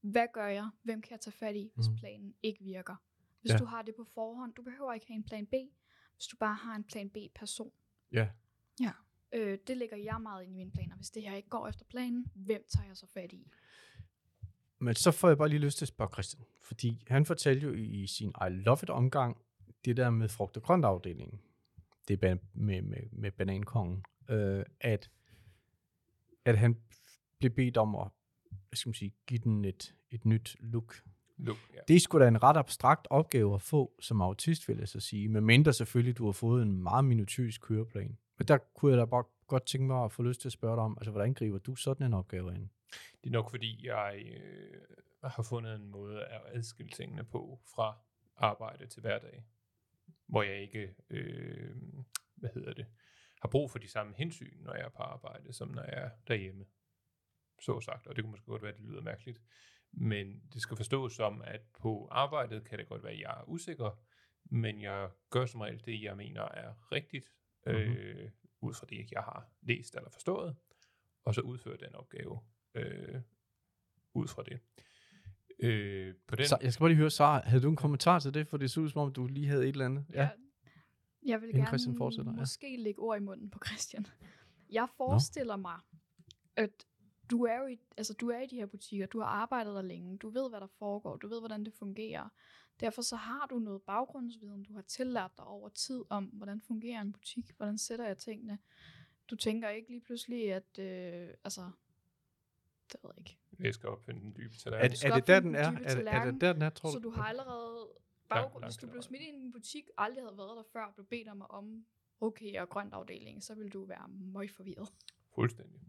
E: Hvad gør jeg? Hvem kan jeg tage fat i, hvis
B: Mhm.
E: planen ikke virker? Hvis
B: Ja.
E: du har det på forhånd, du behøver ikke have en plan B, hvis du bare har en plan B-person.
B: ja.
E: Øh, det lægger jeg meget ind i mine planer. Hvis det her ikke går efter planen, hvem tager jeg så fat i?
B: Men så får jeg bare lige lyst til at spørge Christian, fordi han fortalte jo i sin I Love It omgang, det der med frugt- og grøntafdelingen, det er med, med, med banankongen, øh, at, at han blev bedt om at hvad skal man sige, give den et, et nyt look.
D: Look, ja.
B: Det er sgu da en ret abstrakt opgave at få som autist, vil jeg så sige, medmindre selvfølgelig du har fået en meget minutiøs køreplan. Men der kunne jeg da bare godt tænke mig at få lyst til at spørge dig om, altså hvordan griber du sådan en opgave ind?
D: Det er nok fordi, jeg øh, har fundet en måde at adskille tingene på fra arbejde til hverdag, hvor jeg ikke, øh, hvad hedder det, har brug for de samme hensyn, når jeg er på arbejde, som når jeg er derhjemme. Så sagt, og det kunne måske godt være, at det lyder mærkeligt. Men det skal forstås som, at på arbejdet kan det godt være, at jeg er usikker, men jeg gør som regel det, jeg mener er rigtigt, øh, ud fra det, jeg har læst eller forstået, og så udfører den opgave øh, ud fra det. Øh, på den,
B: Så, jeg skal bare lige høre, Sara, havde du en kommentar til det? For det så ud som om, du lige havde et eller andet.
E: Ja. Jeg vil
B: Inden
E: gerne
B: Christian fortsætter, ja.
E: måske lægge ord i munden på Christian. Jeg forestiller no. mig, at du er jo i, altså, du er i de her butikker, du har arbejdet der længe, du ved, hvad der foregår, du ved, hvordan det fungerer. Derfor så har du noget baggrundsviden, du har tillært dig over tid om, hvordan fungerer en butik, hvordan sætter jeg tingene. Du tænker ikke lige pludselig, at, øh, altså, det ved jeg ikke.
D: jeg skal opfinde den dybe
B: Er,
D: tallerken.
B: er
E: skal
B: det der, den er? Er, det- er det der, den er, tror
E: Så
B: du?
E: du har allerede baggrund, hvis du blev smidt ind i en butik, aldrig havde været der før, og blev bedt om at om okay og grønt afdeling, så vil du være møg forvirret.
D: Fuldstændig.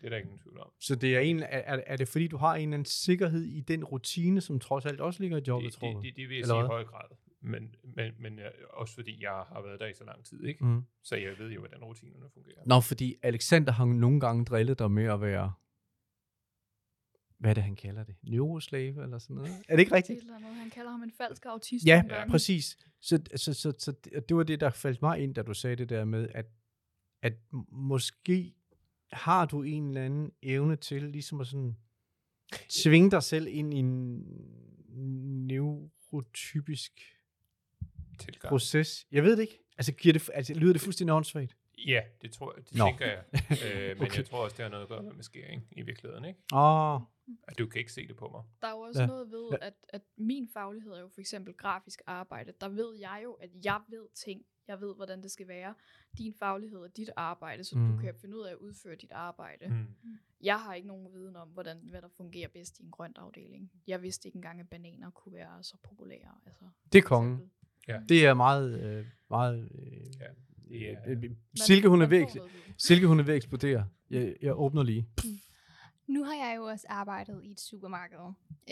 D: Det er der ingen tvivl om.
B: Så det er, en, er, er det fordi, du har en eller anden sikkerhed i den rutine, som trods alt også ligger i jobbet,
D: Det,
B: tror du?
D: det, det, det vil jeg sige i høj grad. Men, men, men øh, også fordi jeg har været der i så lang tid, ikke?
B: Mm.
D: Så jeg ved jo, hvordan rutinerne fungerer.
B: Nå, fordi Alexander har nogle gange drillet dig med at være, hvad er det, han kalder det? Neuroslave eller sådan noget? Er det ikke rigtigt?
E: eller andet. Han kalder ham en falsk autist.
B: Ja,
D: Ja,
B: præcis. Så, så, så, så det, det var det, der faldt mig ind, da du sagde det der med, at, at måske har du en eller anden evne til ligesom at sådan tvinge dig selv ind i en neurotypisk
D: Tilgang.
B: proces. Jeg ved det ikke. Altså, giver det, altså lyder det fuldstændig åndssvagt?
D: Ja, det tror jeg, det
B: Nå.
D: tænker jeg. øh, men
B: Okay.
D: jeg tror også, det har noget at gøre med maskering i virkeligheden, ikke?
B: Åh, oh,
D: At du kan ikke se det på mig.
E: Der er jo også
B: Ja.
E: noget ved, at, at min faglighed er jo for eksempel grafisk arbejde. Der ved jeg jo, at jeg ved ting. Jeg ved, hvordan det skal være. Din faglighed er dit arbejde, så mm.
B: Mm.
E: du kan finde ud af at udføre dit arbejde. Mm.
D: Mm.
E: Jeg har ikke nogen viden om, hvordan, hvad der fungerer bedst i en grønt afdeling. Jeg vidste ikke engang, at bananer kunne være så populære. Altså,
B: det er kongen.
E: eksempel.
B: Det er meget, øh, meget... Øh,
D: Ja, det er-
B: øh,
E: Man-
B: Silke, hun er ved. Silke, hun er ved at eksplodere. Jeg, jeg åbner lige.
C: Nu har jeg jo også arbejdet i et supermarked,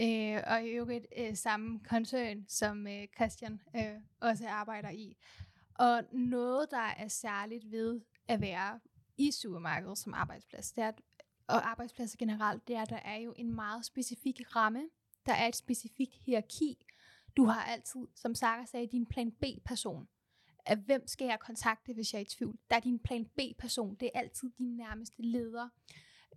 C: øh, og i øvrigt øh, samme koncern, som øh, Christian øh, også arbejder i. Og noget, der er særligt ved at være i supermarkedet som arbejdsplads, det er, at, og arbejdspladser generelt, det er, at der er jo en meget specifik ramme. Der er et specifikt hierarki. Du har altid, som Sara sagde, din plan B-person. At hvem skal jeg kontakte, hvis jeg er i tvivl? Der er din plan B-person. Det er altid din nærmeste leder.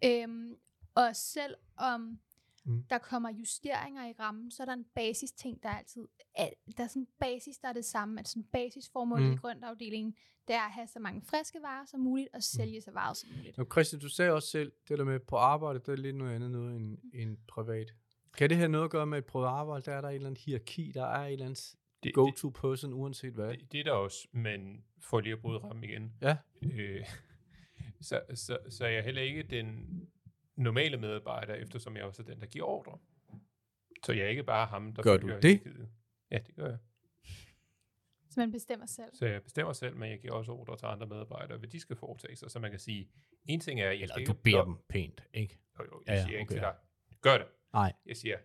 C: Øhm, og selvom
B: Mm.
C: mm. der kommer justeringer i rammen, så er der en basis ting, der er altid er, der er sådan en basis, der er det samme. At sådan basisformålet
B: Mm.
C: mm. i grøntafdelingen, det er at have så mange friske varer som muligt, og sælge så varer som muligt.
B: Nå, Christian, du sagde også selv, det der med på arbejde, det er lidt noget andet noget end, end privat. Kan det have noget at gøre med et privat arbejde? Der er der et eller andet hierarki, der er et eller andet
D: Det,
B: go-to person, uanset hvad.
D: det, det er der også, men for lige at bryde rammen igen.
B: Ja.
D: Øh, så, så, så er jeg heller ikke den normale medarbejder, eftersom jeg også er den, der giver ordre. Så jeg er ikke bare ham, der
B: Gør du det?
D: hierarkiet. Ja, det gør jeg.
C: Så man bestemmer selv.
D: Så jeg bestemmer selv, men jeg giver også ordre til andre medarbejdere, hvad de skal foretage sig. Så man kan sige, en ting er, at jeg
B: Eller du
D: ikke
B: beder dem pænt, ikke?
D: Jo, jo,
B: Ja,
D: jeg
B: ja,
D: siger ikke
B: okay.
D: til dig, gør det.
B: Nej.
D: Jeg siger,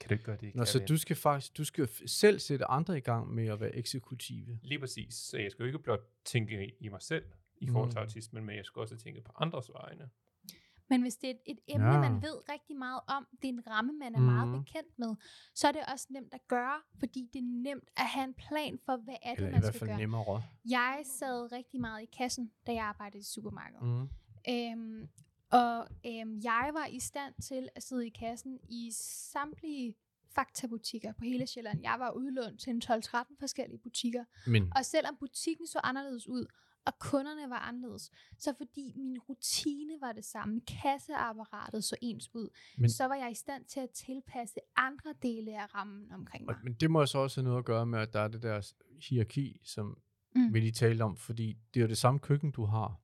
D: "Kan- du ikke gøre det?
B: Nå,
D: kære
B: så
D: ven?"
B: du skal faktisk, du skal selv sætte andre i gang med at være eksekutive.
D: Lige præcis. Så jeg skal jo ikke blot tænke i- i mig selv i forhold til
B: Mm.
D: autismen, men jeg skal også tænke på andres vegne.
C: Men hvis det er et, et emne,
B: Ja.
C: man ved rigtig meget om, det er en ramme, man er mm. meget bekendt med, så er det også nemt at gøre, fordi det er nemt at have en plan for, hvad er det,
B: Eller i
C: man
B: hvert
C: skal
B: fald
C: gøre.
B: nemmere.
C: Jeg sad rigtig meget i kassen, da jeg arbejdede i supermarkedet.
B: Mm.
C: Øhm, og øhm, jeg var i stand til at sidde i kassen i samtlige faktabutikker på hele Sjælland. Jeg var udlånt til en 12-13 forskellige butikker.
B: Men
C: Og selvom butikken så anderledes ud, og kunderne var anderledes, så fordi min rutine var det samme, kasseapparatet så ens ud,
B: Men-
C: så var jeg i stand til at tilpasse andre dele af rammen omkring mig.
B: men det må så også have noget at gøre med, at der er det der hierarki, som mm. Vi lige talte om, fordi det er jo det samme køkken, du har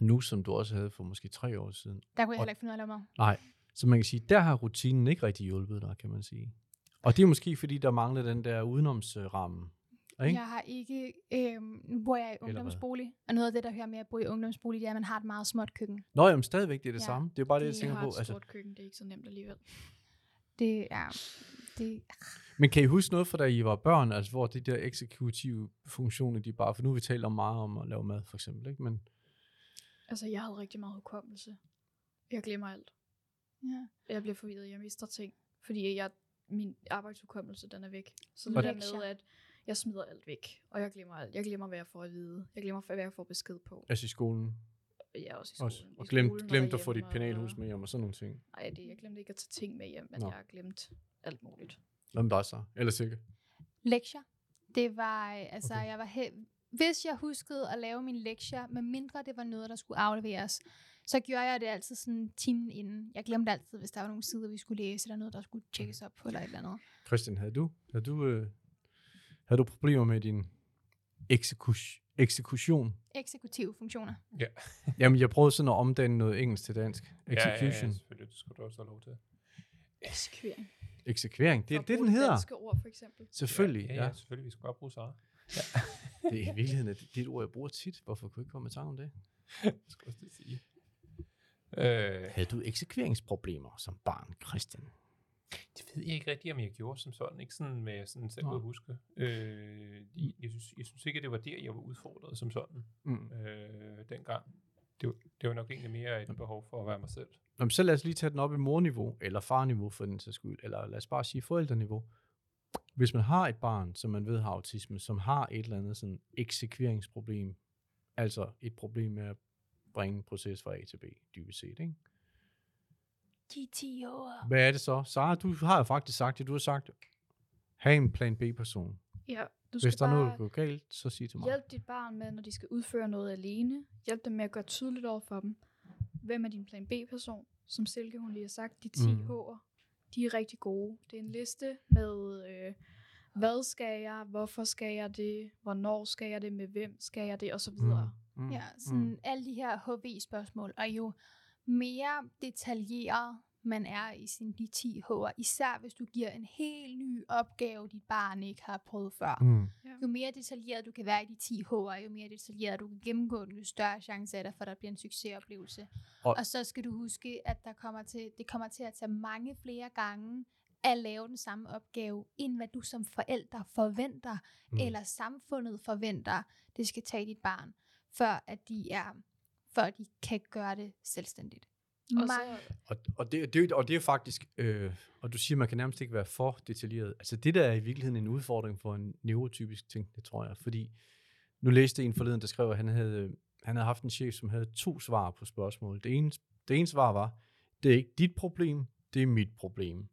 B: nu, som du også havde for måske tre år siden.
C: Der kunne jeg
B: og-
C: heller ikke finde ud af mad.
B: Nej, så man kan sige, der har rutinen ikke rigtig hjulpet dig, kan man sige. Og det er måske, fordi der mangler den der udenomsramme. Ikke?
C: Jeg har ikke, øhm, nu bor jeg i ungdomsbolig, og noget af det, der hører med at bo i ungdomsbolig, det er, at man har et meget småt køkken.
B: Nå, jamen stadigvæk, det er det
C: Ja,
B: samme. Det er bare det, jeg
C: det
B: tænker på.
E: et
B: Altså,
E: køkken, det er ikke så nemt alligevel.
C: Det er, det,
B: men kan I huske noget fra da I var børn, altså hvor de der eksekutive funktioner, de bare, for nu har vi talt om meget om at lave mad, for eksempel, ikke? Men
E: Altså, jeg havde rigtig meget hukommelse. Jeg glemmer alt.
C: ja.
E: Jeg bliver forvirret, jeg mister ting. Fordi jeg, min arbejdshukommelse, den er væk. Så det der med, at jeg smider alt væk. Og jeg glemmer alt. Jeg glemmer, hvad jeg får at vide. Jeg glemmer, hvad jeg får besked på.
B: altså i skolen
E: Jeg er også i skolen.
B: også. Og glemt,
E: skolen
B: glemt at få dit penalhus
E: og-
B: med hjem og sådan nogle ting.
E: Nej, det, jeg glemte ikke at tage ting med hjem, men
B: Nå.
E: jeg har glemt alt muligt.
B: Hvad med dig så? Eller sikkert?
C: lektier. Det var, øh, altså,
B: Okay.
C: jeg var he- hvis jeg huskede at lave mine lektier, med mindre det var noget, der skulle afleveres, så gjorde jeg det altid sådan timen inden. Jeg glemte altid, hvis der var nogle sider, vi skulle læse, eller noget, der skulle tjekkes op på, eller et eller andet.
B: Christian, havde du, havde du, øh, havde du problemer med din eksekus, eksekution?
C: Eksekutive funktioner.
B: Jamen, jeg prøvede sådan at omdanne noget engelsk til dansk.
D: Ja, ja, ja,
B: Execution.
D: selvfølgelig. Det skulle du også have lov til.
E: Eksekvering.
B: Eksekvering. Det er det, den hedder.
E: danske ord, for eksempel.
B: Selvfølgelig,
D: Ja, ja, ja, selvfølgelig. Vi skal bare bruge Sara.
B: Det er i virkeligheden det, det er et ord, jeg bruger tit. Hvorfor kunne jeg ikke komme i tanke om det?
D: Jeg skal også det sige. Øh,
B: Havde du eksekveringsproblemer som barn, Christian?
D: Det ved jeg ikke rigtigt, om jeg gjorde som sådan. Ikke sådan med sådan selv at huske. Øh, jeg, jeg, synes, jeg synes ikke, at det var der, jeg var udfordret som sådan
B: Mm.
D: øh, dengang. Det var, det var nok egentlig mere et behov for at være mig selv.
B: Nå, men så lad os lige tage den op i morniveau, eller farniveau for den sags skyld, eller lad os bare sige forældreniveau. Hvis man har et barn, som man ved har autisme, som har et eller andet sådan eksekveringsproblem, altså et problem med at bringe en proces fra A til B, dybest set, ikke?
C: De 10 år.
B: Hvad er det så? Sara, du har jo faktisk sagt det. Du har sagt, have en plan B-person.
E: Ja, du skal
B: Hvis der er noget, der går galt, så sig til mig.
E: hjælpe dit barn med, når de skal udføre noget alene. Hjælp dem med at gøre tydeligt over for dem. Hvem er din plan B-person? Som Silke hun lige har sagt, de 10
B: Mm.
E: mm. H'er. De er rigtig gode. Det er en liste med, øh, hvad skal jeg, hvorfor skal jeg det, hvornår skal jeg det, med hvem skal jeg det, og så videre.
B: Mm.
C: Ja, sådan mm. alle de her HV-spørgsmål, og jo mere detaljeret man er i sin de 10 H'er, især hvis du giver en helt ny opgave, dit barn ikke har prøvet før.
B: Mm.
C: Jo mere detaljeret du kan være i de 10 H'er, jo mere detaljeret du kan gennemgå den, jo større chance er der for, at der bliver en succesoplevelse.
B: Og-
C: Og, så skal du huske, at der kommer til, det kommer til at tage mange flere gange at lave den samme opgave, end hvad du som forælder forventer,
B: mm.
C: eller samfundet forventer, det skal tage dit barn, før at de er, før de kan gøre det selvstændigt.
E: Og så,
B: Og, og, det, det, og det er faktisk, øh, og du siger, man kan nærmest ikke være for detaljeret. Altså det der er i virkeligheden en udfordring for en neurotypisk ting, det tror jeg. Fordi nu læste jeg en forleden, der skrev, at han havde, han havde haft en chef, som havde to svar på spørgsmål. Det ene, det ene svar var, det er ikke dit problem, det er mit problem.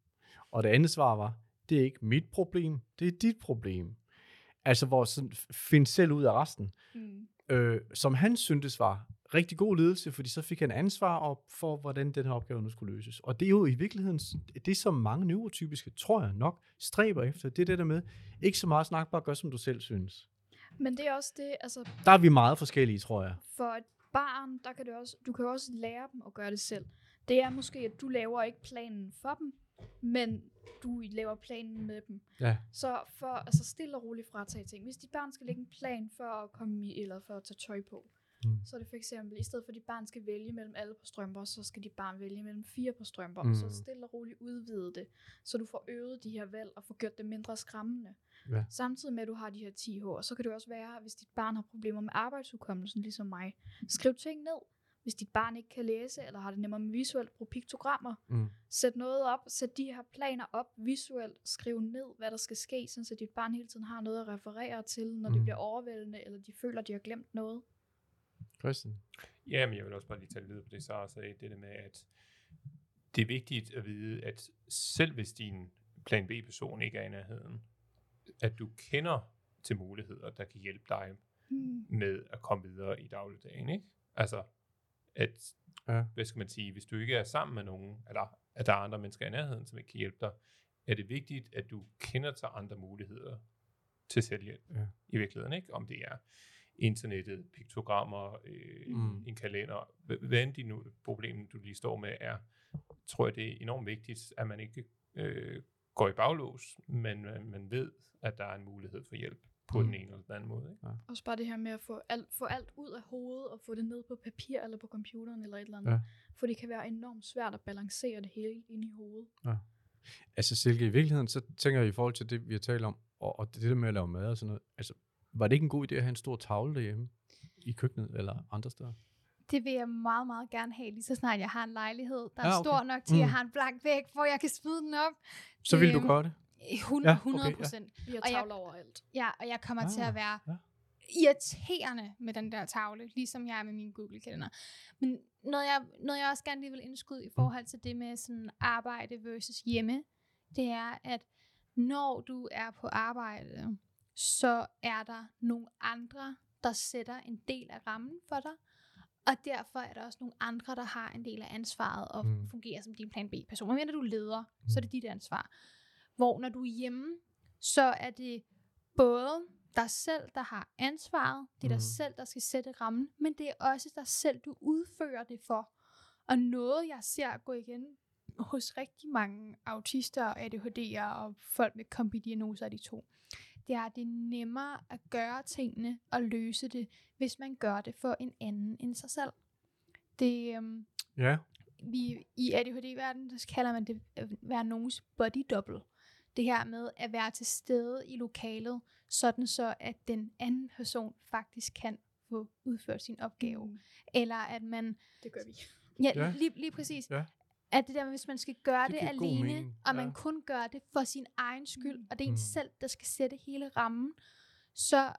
B: Og det andet svar var, det er ikke mit problem, det er dit problem. Altså hvor sådan, find selv ud af resten
E: mm,
B: øh, som han syntes var rigtig god ledelse, fordi så fik han ansvar op for, hvordan den her opgave nu skulle løses. Og det er jo i virkeligheden det, som mange neurotypiske, tror jeg nok, stræber efter. Det er det der med, ikke så meget snak, bare gør, som du selv synes.
E: men det er også det, altså
B: Der er vi meget forskellige, tror jeg.
E: for et barn, der kan det også, du kan også lære dem at gøre det selv. Det er måske, at du laver ikke planen for dem, men du laver planen med dem.
B: Ja.
E: Så for altså stille og roligt fratage ting. Hvis dit barn skal lægge en plan for at komme i, eller for at tage tøj på,
B: Mm.
E: så er det for eksempel, i stedet for at dit barn skal vælge mellem alle på strømper, så skal dit barn vælge mellem fire på strømper.
B: Mm.
E: Så stille og roligt udvide det, så du får øvet de her valg og får gjort det mindre skræmmende.
B: Ja.
E: Samtidig med, at du har de her 10 H'er, så kan det også være, hvis dit barn har problemer med arbejdsudkommelsen, ligesom mig. Skriv ting ned. Hvis dit barn ikke kan læse, eller har det nemmere med visuelt, brug piktogrammer.
B: Mm.
E: Sæt noget op, sæt de her planer op visuelt, skriv ned, hvad der skal ske, så dit barn hele tiden har noget at referere til, når mm. det bliver overvældende, eller de føler, de har glemt noget.
B: Christian?
D: Ja, men jeg vil også bare lige tage lidt på det, Sara sagde, det der med, at det er vigtigt at vide, at selv hvis din plan B-person ikke er i nærheden, at du kender til muligheder, der kan hjælpe dig
E: Mm.
D: med at komme videre i dagligdagen, ikke? Altså, at,
B: Ja.
D: hvad skal man sige, hvis du ikke er sammen med nogen, eller at der er andre mennesker i nærheden, som ikke kan hjælpe dig, er det vigtigt, at du kender til andre muligheder til selvhjælp
B: Ja.
D: i virkeligheden, ikke? Om det er internettet, piktogrammer, øh,
B: Mm.
D: en kalender, Hva- hvad end de nu problem, du lige står med, er, tror jeg, det er enormt vigtigt, at man ikke øh, går i baglås, men øh, man ved, at der er en mulighed for hjælp på
B: Mm.
D: den ene eller den anden måde. Ikke?
E: Også bare det her med at få alt, få alt ud af hovedet, og få det ned på papir, eller på computeren, eller et eller andet.
B: Ja.
E: Ja. For det kan være enormt svært at balancere det hele inde i hovedet.
B: Altså Silke, i virkeligheden, så tænker jeg i forhold til det, vi har talt om, og, og det der med at lave mad og sådan noget, altså, var det ikke en god idé at have en stor tavle derhjemme? I køkkenet eller andre steder?
C: Det vil jeg meget, meget gerne have, lige så snart jeg har en lejlighed, der
B: Ja,
C: er
B: okay.
C: stor nok til, at jeg
B: Mm.
C: har en blank væg, hvor jeg kan smide den op.
B: Så vil du
C: Øhm,
B: gøre det?
C: 100,
B: Ja, okay, ja.
C: 100 procent.
E: Vi har tavler overalt.
C: Ja, og jeg kommer ah, til
B: Ah,
C: at være
B: ja.
C: ja. irriterende med den der tavle, ligesom jeg er med min Google-kalender. Men noget jeg, noget jeg også gerne lige vil indskyde i forhold til det med sådan arbejde versus hjemme, det er, at når du er på arbejde, så er der nogle andre, der sætter en del af rammen for dig, og derfor er der også nogle andre, der har en del af ansvaret og
B: Mm.
C: mm. fungerer som din plan B-person. Men når du er leder, så er det dit ansvar. Hvor når du er hjemme, så er det både dig selv, der har ansvaret, det er dig
B: Mhm.
C: selv, der skal sætte rammen, men det er også dig selv, du udfører det for. Og noget, jeg ser gå igen hos rigtig mange autister og ADHD'ere og folk med kombidiagnoser af de to, det er, at det er nemmere at gøre tingene og løse det, hvis man gør det for en anden end sig selv. Det, øhm,
B: Ja.
C: vi, I ADHD-verdenen, så kalder man det at være nogens body double. Det her med at være til stede i lokalet, sådan så at den anden person faktisk kan få udført sin opgave. Mm. Eller at man,
E: Det gør vi.
C: ja,
B: Ja.
C: ja. Lige, lige præcis,
B: Ja.
C: At det der med, hvis man skal gøre
B: Det
C: det, alene, og man
B: Ja.
C: kun gør det for sin egen skyld,
E: Mm.
C: og det er en
B: Mm.
C: selv, der skal sætte hele rammen, så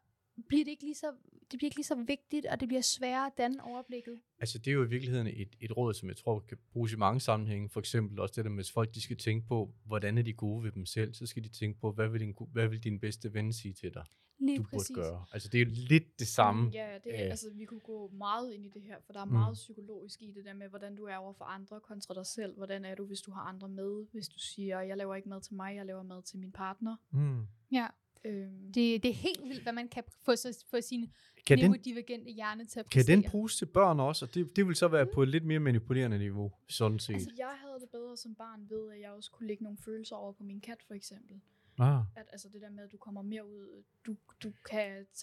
C: bliver det ikke lige så, det bliver ikke lige så vigtigt, og det bliver sværere at danne overblikket.
B: Altså det er jo i virkeligheden et, et råd, som jeg tror kan bruges i mange sammenhænge. For eksempel også det der med, hvis folk de skal tænke på, hvordan er de gode ved dem selv, så skal de tænke på, hvad vil din, hvad vil din bedste ven sige til dig,
C: Lige
B: du
C: præcis.
B: burde gøre. Altså det er jo lidt det samme.
E: Mm, Ja, det, er,
B: Øh.
E: altså, vi kunne gå meget ind i det her, for der er
B: Mm.
E: meget psykologisk i det der med, hvordan du er over for andre kontra dig selv. Hvordan er du, hvis du har andre med? Hvis du siger, jeg laver ikke mad til mig, jeg laver mad til min partner.
B: Mm.
C: Ja,
E: Øhm,
C: det, det er helt vildt, hvad man kan få, sig, få sin
B: Kan, den,
C: neurodivergente hjerne til at
B: kan den
C: præstere.
B: bruges til børn også? Og det, det vil så være på et lidt mere manipulerende niveau, sådan set.
E: altså, jeg havde det bedre som barn ved, at jeg også kunne lægge nogle følelser over på min kat, for eksempel.
B: Ah.
E: At, altså det der med, at du kommer mere ud, du, du kan t-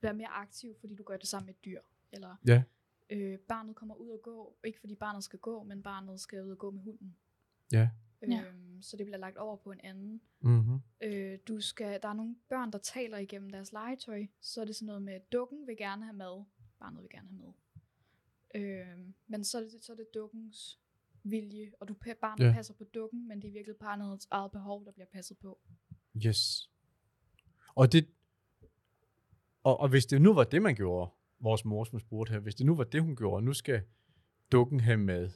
E: være mere aktiv, fordi du gør det sammen med et dyr. Eller
B: Ja.
E: øh, barnet kommer ud og gå, ikke fordi barnet skal gå, men barnet skal ud og gå med hunden.
B: Ja.
C: Ja.
E: Øhm, så det bliver lagt over på en anden.
B: Mm-hmm.
E: Øh, du skal, der er nogle børn, der taler igennem deres legetøj. Så er det sådan noget med, at dukken vil gerne have mad. Barnet vil gerne have mad. Øh, men så er, det, så er det dukkens vilje, og du barnet
B: ja.
E: passer på dukken, men det er virkelig barnets eget behov, der bliver passet på.
B: Yes. Og det... Og, og hvis det nu var det, man gjorde, vores mor, som spurgte her, hvis det nu var det, hun gjorde, nu skal dukken have mad,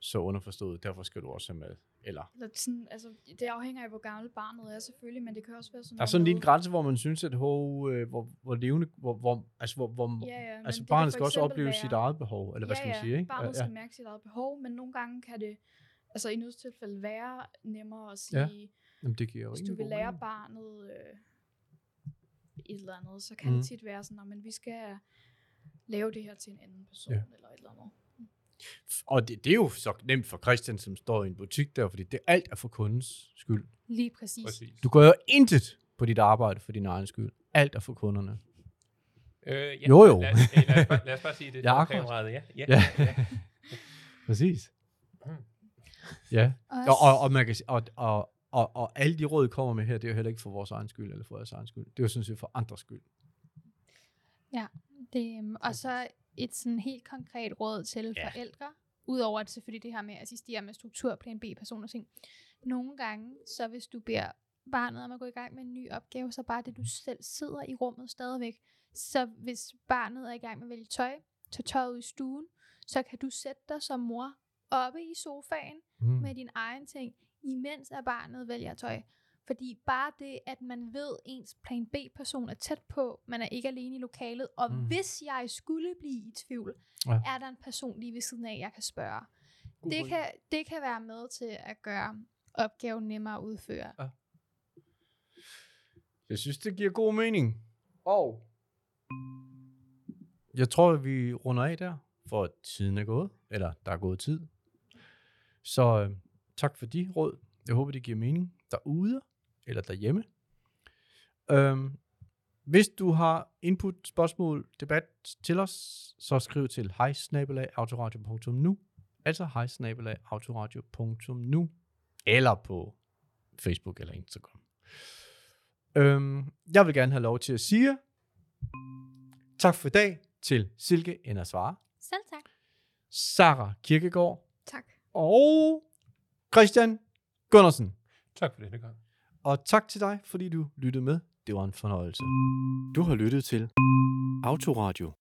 B: så underforstået, derfor skal du også have mad. Eller,
E: Eller sådan, altså, det afhænger af, hvor gammel barnet er selvfølgelig, men det kan også være sådan
B: der er sådan lige en grænse, hvor man synes, at hov, øh, hvor, hvor levende, hvor, hvor, altså, hvor, hvor
E: Ja, ja,
B: altså barnet skal også opleve
E: være-
B: sit eget behov, eller hvad
E: ja,
B: skal man
E: ja,
B: sige, ikke?
E: barnet
B: ja,
E: skal mærke sit eget behov, men nogle gange kan det, altså i nødstilfælde, være nemmere at sige,
B: Ja,
E: ja.
B: Jamen, det giver jo
E: hvis du vil lære
B: mening.
E: barnet øh, et eller andet, så kan
B: Mhm.
E: det tit være sådan, at men vi skal lave det her til en anden person,
B: Ja.
E: ja. eller et eller andet.
B: Og det, det er jo så nemt for Christian, som står i en butik der, fordi det alt er for kundens skyld.
C: Lige præcis.
D: Præcis.
B: Du gør jo intet på dit arbejde for din egen skyld. Alt er for kunderne.
D: Øh, ja,
B: Jo, jo.
D: Lad, os- lad, os bare, lad os bare sige det.
B: Ja,
D: kameraet, Ja, ja,
B: Ja.
D: ja. ja.
B: Præcis.
D: Mm.
B: Ja. Og, og, og, man kan, sige- og, og, og, og alle de råd, I kommer med her, det er jo heller ikke for vores egen skyld, eller for jeres egen skyld. Det er jo sådan set for andres skyld.
C: det, øhm, og så et sådan helt konkret råd til
B: Ja.
C: forældre, udover at selvfølgelig det her med at assistere med struktur, plan B, personer og ting. Nogle gange, så hvis du beder barnet om at gå i gang med en ny opgave, så bare det, du selv sidder i rummet stadigvæk. Så hvis barnet er i gang med at vælge tøj, tage tøjet ud i stuen, så kan du sætte dig som mor oppe i sofaen
B: Mm.
C: med din egen ting, imens at barnet vælger tøj. Fordi bare det, at man ved, ens plan B-person er tæt på, man er ikke alene i lokalet, og
B: Mm.
C: hvis jeg skulle blive i tvivl,
B: Ja.
C: ja. er der en person lige ved siden af, jeg kan spørge.
B: God
C: Det kan, det kan være med til at gøre opgaven nemmere at udføre.
B: Jeg synes, det giver god mening. Og jeg tror, at vi runder af der, for tiden er gået, eller der er gået tid. Så øh, tak for de råd. Jeg håber, det giver mening derude, eller derhjemme. Øhm, hvis du har input, spørgsmål, debat til os, så skriv til hejsnabelagautoradio.nu altså hejsnabelagautoradio.nu eller på Facebook eller Instagram. Øhm, jeg vil gerne have lov til at sige tak for i dag til Silke Endersvare,
C: Selv tak.
B: Sara Kirkegaard
E: Tak.
B: og Christian Gundersen.
D: Tak for denne gang.
B: Og tak til dig, fordi du lyttede med. Det var en fornøjelse. Du har lyttet til Autoradio